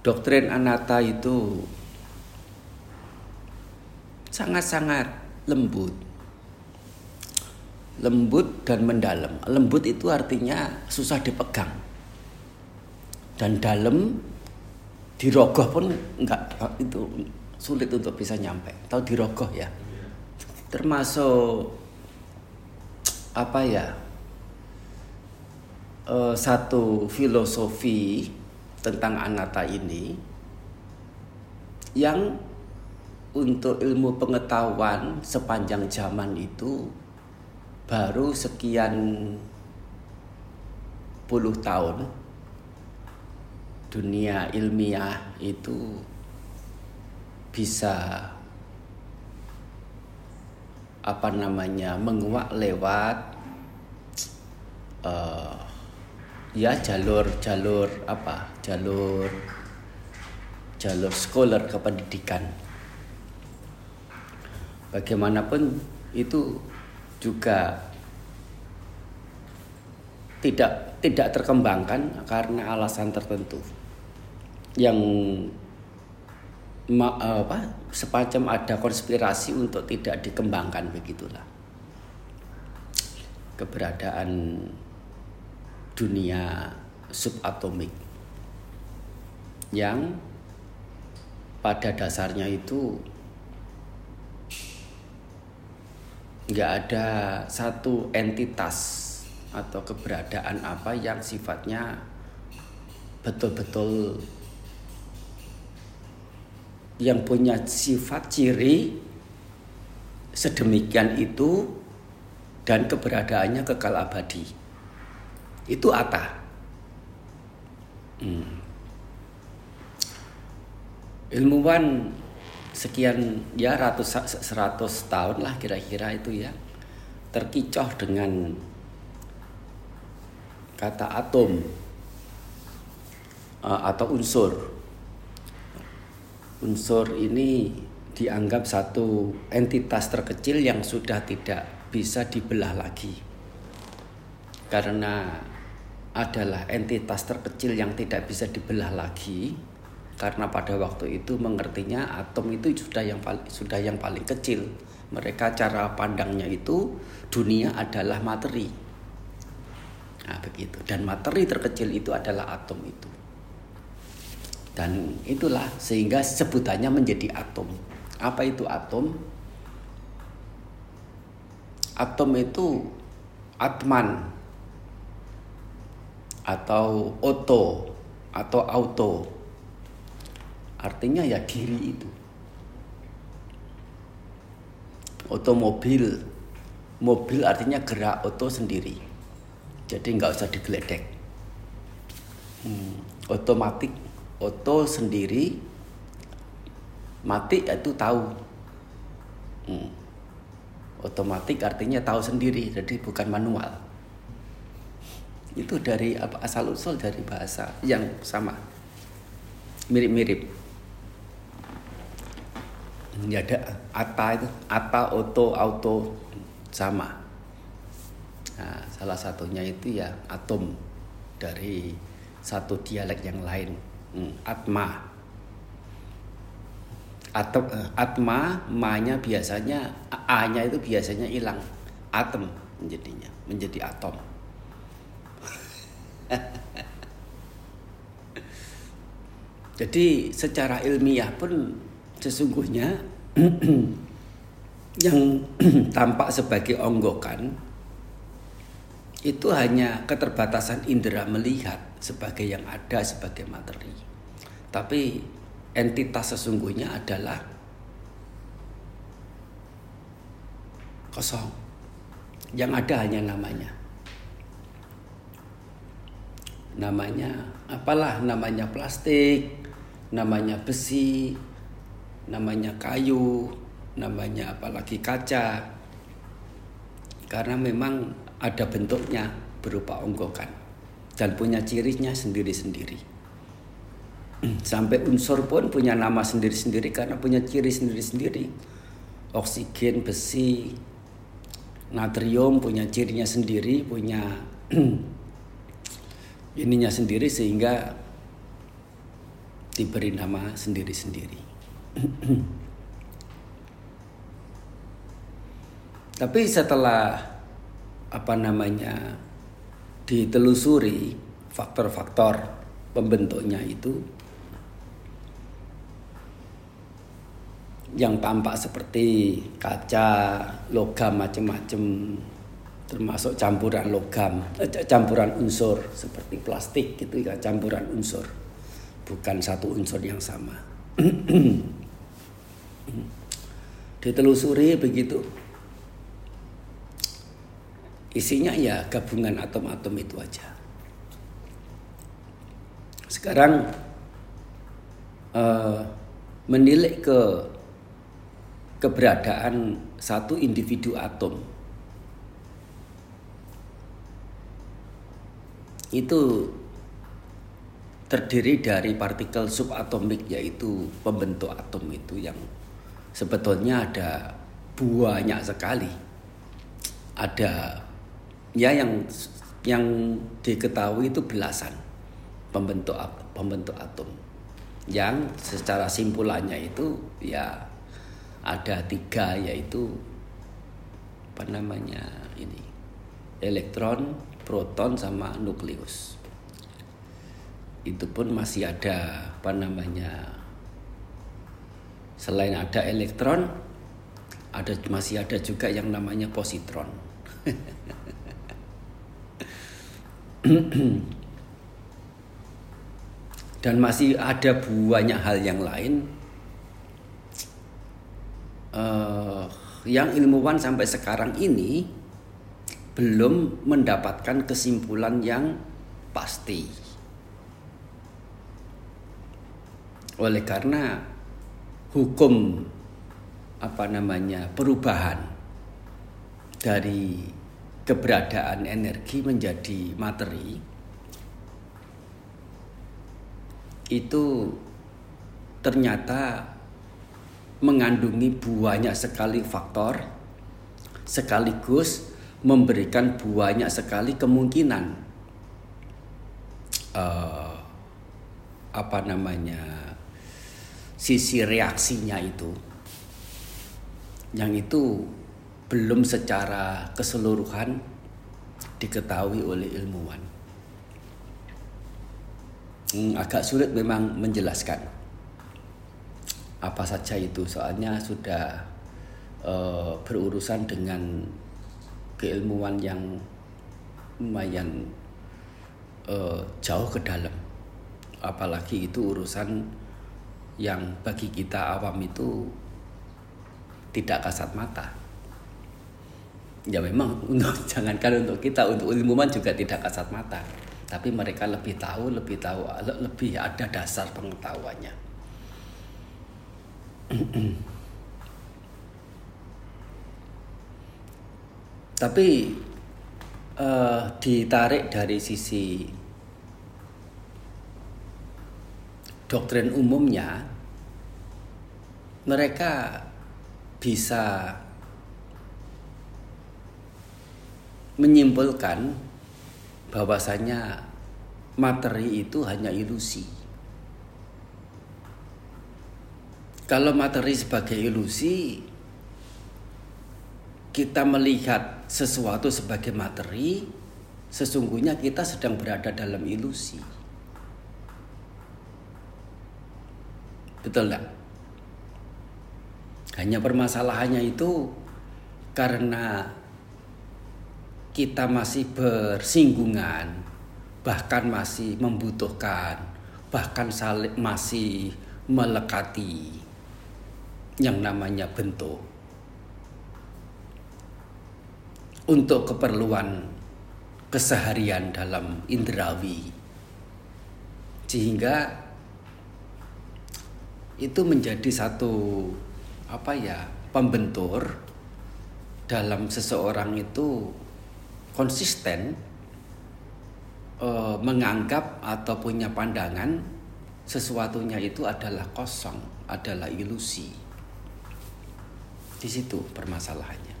doktrin anatta itu sangat-sangat lembut. Lembut dan mendalam. Lembut itu artinya susah dipegang. Dan dalam dirogoh pun enggak itu sulit untuk bisa nyampe. Tahu dirogoh ya? Termasuk apa ya? Uh, satu filosofi tentang anatta ini yang untuk ilmu pengetahuan sepanjang zaman itu baru sekian puluh tahun dunia ilmiah itu bisa apa namanya menguak lewat uh, ya jalur-jalur apa? Jalur jalur scholar kependidikan bagaimanapun itu juga tidak tidak terkembangkan karena alasan tertentu yang ma, apa semacam ada konspirasi untuk tidak dikembangkan begitulah. Keberadaan dunia subatomik yang pada dasarnya itu nggak ada satu entitas atau keberadaan apa yang sifatnya betul-betul yang punya sifat ciri sedemikian itu dan keberadaannya kekal abadi itu ata hmm. ilmuwan sekian ya ratus seratus tahun lah kira-kira itu ya. Terkicoh dengan kata atom uh, atau unsur. Unsur ini dianggap satu entitas terkecil yang sudah tidak bisa dibelah lagi. Karena adalah entitas terkecil yang tidak bisa dibelah lagi karena pada waktu itu mengertinya atom itu sudah yang paling sudah yang paling kecil. Mereka cara pandangnya itu dunia adalah materi. Nah begitu. Dan materi terkecil itu adalah atom itu. Dan itulah sehingga sebutannya menjadi atom. Apa itu atom? Atom itu atman atau oto atau auto Artinya ya diri itu. Otomobil, mobil artinya gerak oto sendiri. Jadi nggak usah digeledek. Hmm, otomatik, oto sendiri, mati itu tahu. Hmm. Otomatik artinya tahu sendiri, jadi bukan manual. Itu dari asal usul dari bahasa yang sama, mirip-mirip. Ya ada ata itu. Ata auto auto sama. Nah, salah satunya itu ya atom dari satu dialek yang lain. Hmm, atma. Atom eh, atma ma-nya biasanya a-nya itu biasanya hilang. Atom menjadinya menjadi atom jadi secara ilmiah pun sesungguhnya yang tampak sebagai onggokan itu hanya keterbatasan indera melihat sebagai yang ada sebagai materi. Tapi entitas sesungguhnya adalah kosong. Yang ada hanya namanya. Namanya apalah namanya plastik, namanya besi, namanya kayu, namanya apalagi kaca. Karena memang ada bentuknya berupa onggokan dan punya cirinya sendiri-sendiri. Sampai unsur pun punya nama sendiri-sendiri karena punya ciri sendiri-sendiri. Oksigen, besi, natrium punya cirinya sendiri, punya ininya sendiri sehingga diberi nama sendiri-sendiri. Tapi setelah apa namanya ditelusuri faktor-faktor pembentuknya itu yang tampak seperti kaca, logam macam-macam termasuk campuran logam, eh, campuran unsur seperti plastik gitu ya, campuran unsur. Bukan satu unsur yang sama. Ditelusuri begitu isinya ya gabungan atom-atom itu aja. Sekarang uh, menilik ke keberadaan satu individu atom itu terdiri dari partikel subatomik yaitu pembentuk atom itu yang sebetulnya ada banyak sekali. Ada ya yang yang diketahui itu belasan pembentuk pembentuk atom. Yang secara simpulannya itu ya ada tiga yaitu apa namanya ini? Elektron proton sama nukleus itu pun masih ada apa namanya selain ada elektron ada masih ada juga yang namanya positron dan masih ada banyak hal yang lain uh, yang ilmuwan sampai sekarang ini belum mendapatkan kesimpulan yang pasti. Oleh karena hukum apa namanya perubahan dari keberadaan energi menjadi materi itu ternyata mengandungi banyak sekali faktor sekaligus memberikan banyak sekali kemungkinan uh, apa namanya sisi reaksinya itu yang itu belum secara keseluruhan diketahui oleh ilmuwan. Hmm, agak sulit memang menjelaskan apa saja itu, soalnya sudah uh, berurusan dengan keilmuan yang lumayan uh, jauh ke dalam. Apalagi itu urusan yang bagi kita awam itu tidak kasat mata. Ya memang untuk jangankan untuk kita untuk ilmuwan juga tidak kasat mata. Tapi mereka lebih tahu lebih tahu lebih ada dasar pengetahuannya. Tapi uh, ditarik dari sisi doktrin umumnya mereka bisa menyimpulkan bahwasanya materi itu hanya ilusi. Kalau materi sebagai ilusi, kita melihat sesuatu sebagai materi, sesungguhnya kita sedang berada dalam ilusi. Betul tidak? Hanya permasalahannya itu karena kita masih bersinggungan, bahkan masih membutuhkan, bahkan saling masih melekati yang namanya bentuk. Untuk keperluan keseharian dalam indrawi. Sehingga itu menjadi satu apa ya pembentur dalam seseorang itu konsisten uh, menganggap atau punya pandangan sesuatunya itu adalah kosong, adalah ilusi. Di situ permasalahannya.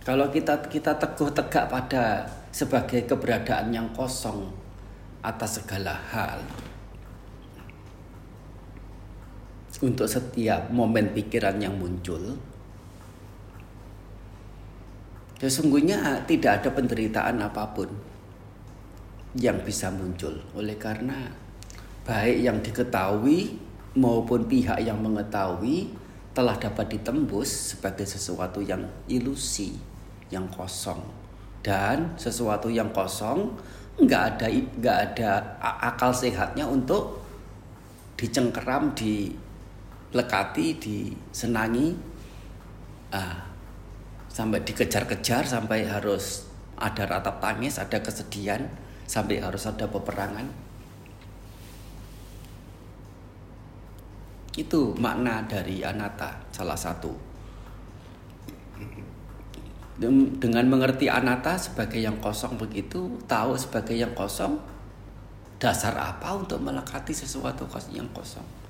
Kalau kita kita teguh tegak pada sebagai keberadaan yang kosong atas segala hal, untuk setiap momen pikiran yang muncul sesungguhnya tidak ada penderitaan apa pun yang bisa muncul. Oleh karena baik yang diketahui maupun pihak yang mengetahui telah dapat ditembus sebagai sesuatu yang ilusi, yang kosong. Dan sesuatu yang kosong nggak ada nggak ada akal sehatnya untuk dicengkeram, dilekati, disenangi, ah, sampai dikejar-kejar, sampai harus ada ratap tangis, ada kesedihan, sampai harus ada peperangan. Itu makna dari anata salah satu. Dengan mengerti anata sebagai yang kosong begitu, tahu sebagai yang kosong, dasar apa untuk melekati sesuatu yang kosong?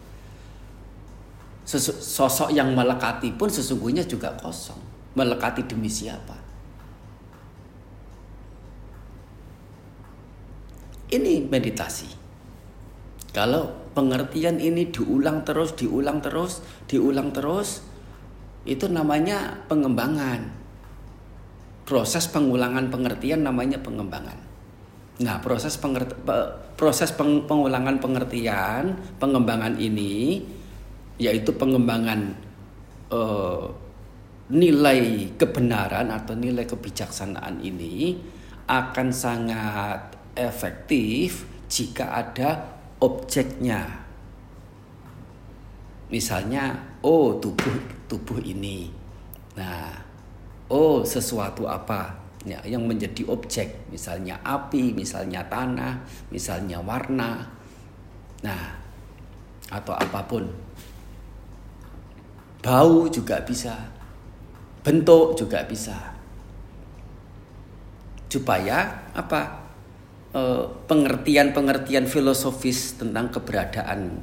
Sosok yang melekati pun sesungguhnya juga kosong. Melekati demi siapa? Ini meditasi. Kalau pengertian ini diulang terus, diulang terus, diulang terus, itu namanya pengembangan. Proses pengulangan pengertian namanya pengembangan. Nah, proses pengerti, proses peng, pengulangan pengertian, pengembangan ini yaitu pengembangan uh, nilai kebenaran atau nilai kebijaksanaan ini akan sangat efektif jika ada objeknya. Misalnya, oh tubuh tubuh ini. Nah, oh sesuatu apa ya, yang menjadi objek, misalnya api, misalnya tanah, misalnya warna. Nah, atau apa pun. Bau juga bisa. Bentuk juga bisa. Supaya apa? Eh, pengertian-pengertian filosofis tentang keberadaan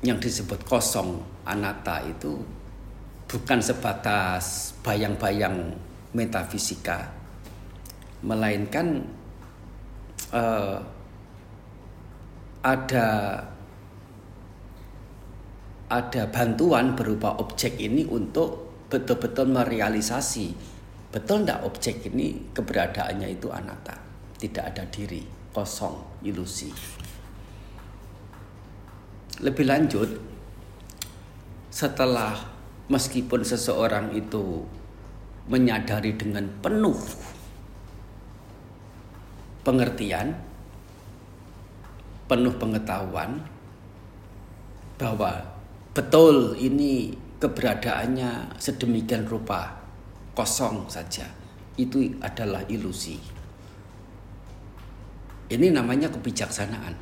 yang disebut kosong anata itu bukan sebatas bayang-bayang metafisika melainkan uh, ada ada bantuan berupa objek ini untuk betul-betul merealisasi betul tidak objek ini keberadaannya itu anatta tidak ada diri, kosong, ilusi. Lebih lanjut, setelah meskipun seseorang itu menyadari dengan penuh pengertian, penuh pengetahuan bahwa betul ini keberadaannya sedemikian rupa kosong saja, itu adalah ilusi. Ini namanya kebijaksanaan.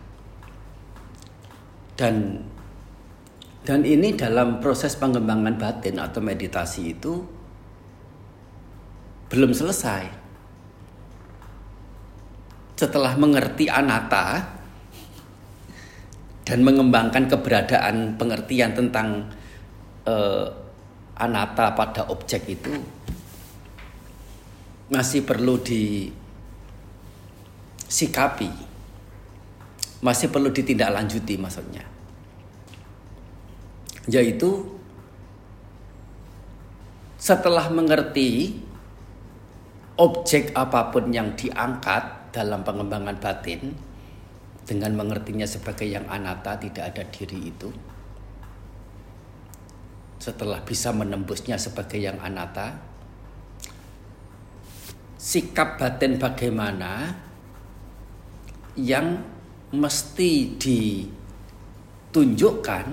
Dan dan ini dalam proses pengembangan batin atau meditasi itu belum selesai. Setelah mengerti anata dan mengembangkan keberadaan pengertian tentang uh, anata pada objek itu masih perlu di sikapi masih perlu ditindaklanjuti maksudnya. Yaitu setelah mengerti objek apa pun yang diangkat dalam pengembangan batin dengan mengertinya sebagai yang anata tidak ada diri itu. Setelah bisa menembusnya sebagai yang anata sikap batin bagaimana yang mesti ditunjukkan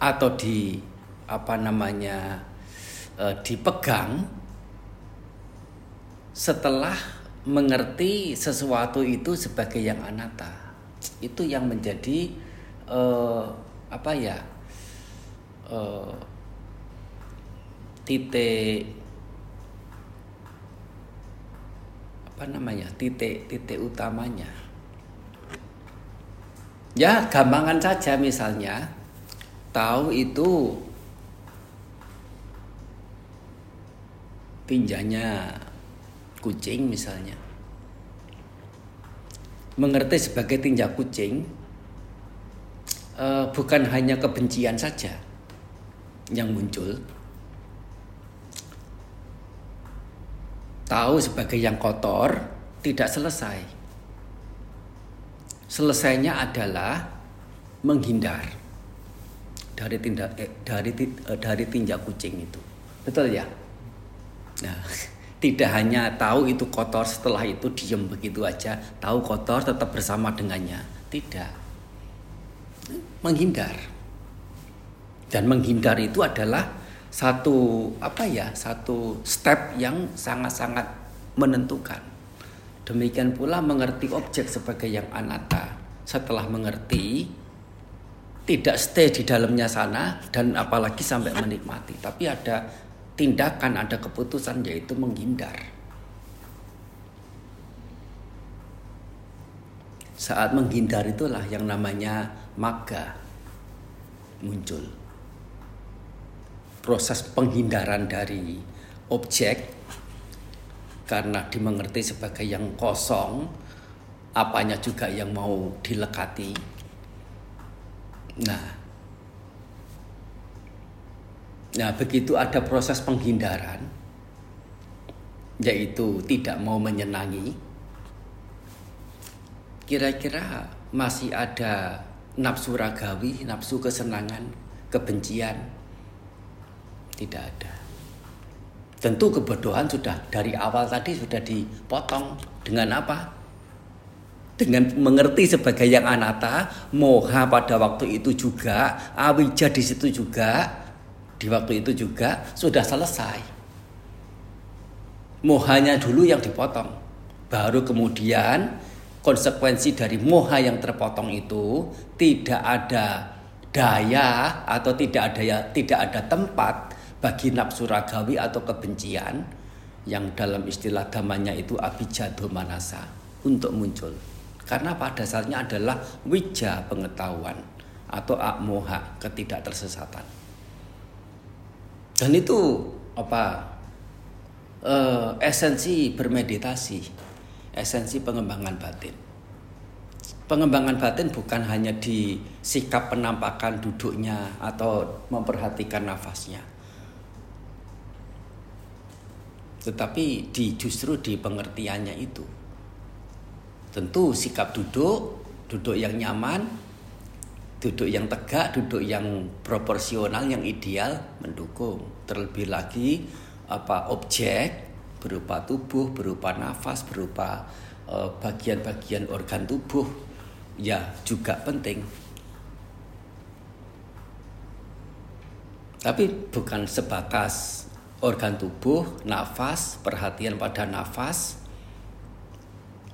atau di apa namanya e, dipegang setelah mengerti sesuatu itu sebagai yang anata itu yang menjadi e, apa ya e, titik apa namanya titik titik utamanya Ya, gampangan saja misalnya tahu itu tinjanya kucing misalnya. Mengerti sebagai tinja kucing uh, bukan hanya kebencian saja yang muncul. Tahu sebagai yang kotor tidak selesai. Selesainya adalah menghindar dari tindak eh, dari eh, dari tinjak kucing itu. Betul ya? Nah, tidak hanya tahu itu kotor setelah itu diem begitu aja, tahu kotor tetap bersama dengannya. Tidak menghindar. Dan menghindar itu adalah satu apa ya, satu step yang sangat-sangat menentukan. Demikian pula mengerti objek sebagai yang anata. Setelah mengerti, tidak stay di dalamnya sana dan apalagi sampai menikmati. Tapi ada tindakan, ada keputusan yaitu menghindar. Saat menghindar itulah yang namanya maka muncul proses penghindaran dari objek karena dimengerti sebagai yang kosong apanya juga yang mau dilekati nah nah begitu ada proses penghindaran yaitu tidak mau menyenangi kira-kira masih ada nafsu ragawi, nafsu kesenangan, kebencian. Tidak ada. Tentu kebodohan sudah dari awal tadi sudah dipotong dengan apa? Dengan mengerti sebagai yang anata, moha pada waktu itu juga, awija di situ juga, di waktu itu juga sudah selesai. Mohanya dulu yang dipotong. Baru kemudian konsekuensi dari moha yang terpotong itu tidak ada daya atau tidak ada ya, tidak ada tempat bagi nafsu ragawi atau kebencian yang dalam istilah damanya itu abijado manasa untuk muncul. Karena pada dasarnya adalah wija pengetahuan atau akmoha ketidaktersesatan. Dan itu apa? Uh, esensi bermeditasi esensi pengembangan batin. Pengembangan batin bukan hanya di sikap penampakan duduknya atau memperhatikan nafasnya. Tetapi di justru di pengertiannya itu. Tentu sikap duduk, duduk yang nyaman, duduk yang tegak, duduk yang proporsional, yang ideal mendukung. Terlebih lagi apa objek berupa tubuh, berupa nafas, berupa eh, bagian-bagian uh, organ tubuh ya juga penting. Tapi bukan sebatas organ tubuh, nafas, perhatian pada nafas.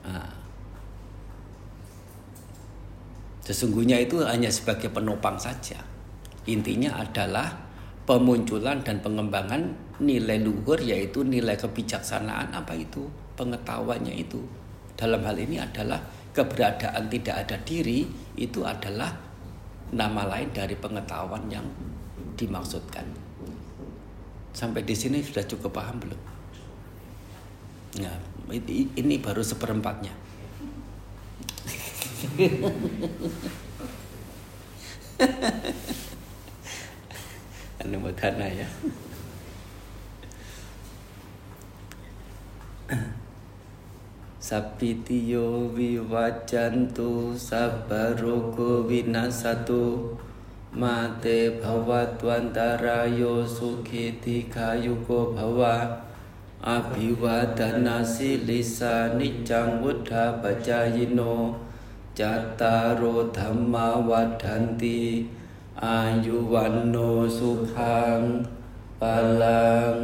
Nah, sesungguhnya itu hanya sebagai penopang saja. Intinya adalah pemunculan dan pengembangan nilai luhur yaitu nilai kebijaksanaan apa itu pengetahuannya itu dalam hal ini adalah keberadaan tidak ada diri itu adalah nama lain dari pengetahuan yang dimaksudkan sampai di sini sudah cukup paham belum? Nah, ini baru seperempatnya. Anumodana ya. Sapitiyo viwajantu sabarogo winasatu Mate bhavatwantarayo sukhiti kayuko bhawa Abhiwadana silisa nicang จัตตารุธรรมวัฏันติอายุวันโนสุขังปลัง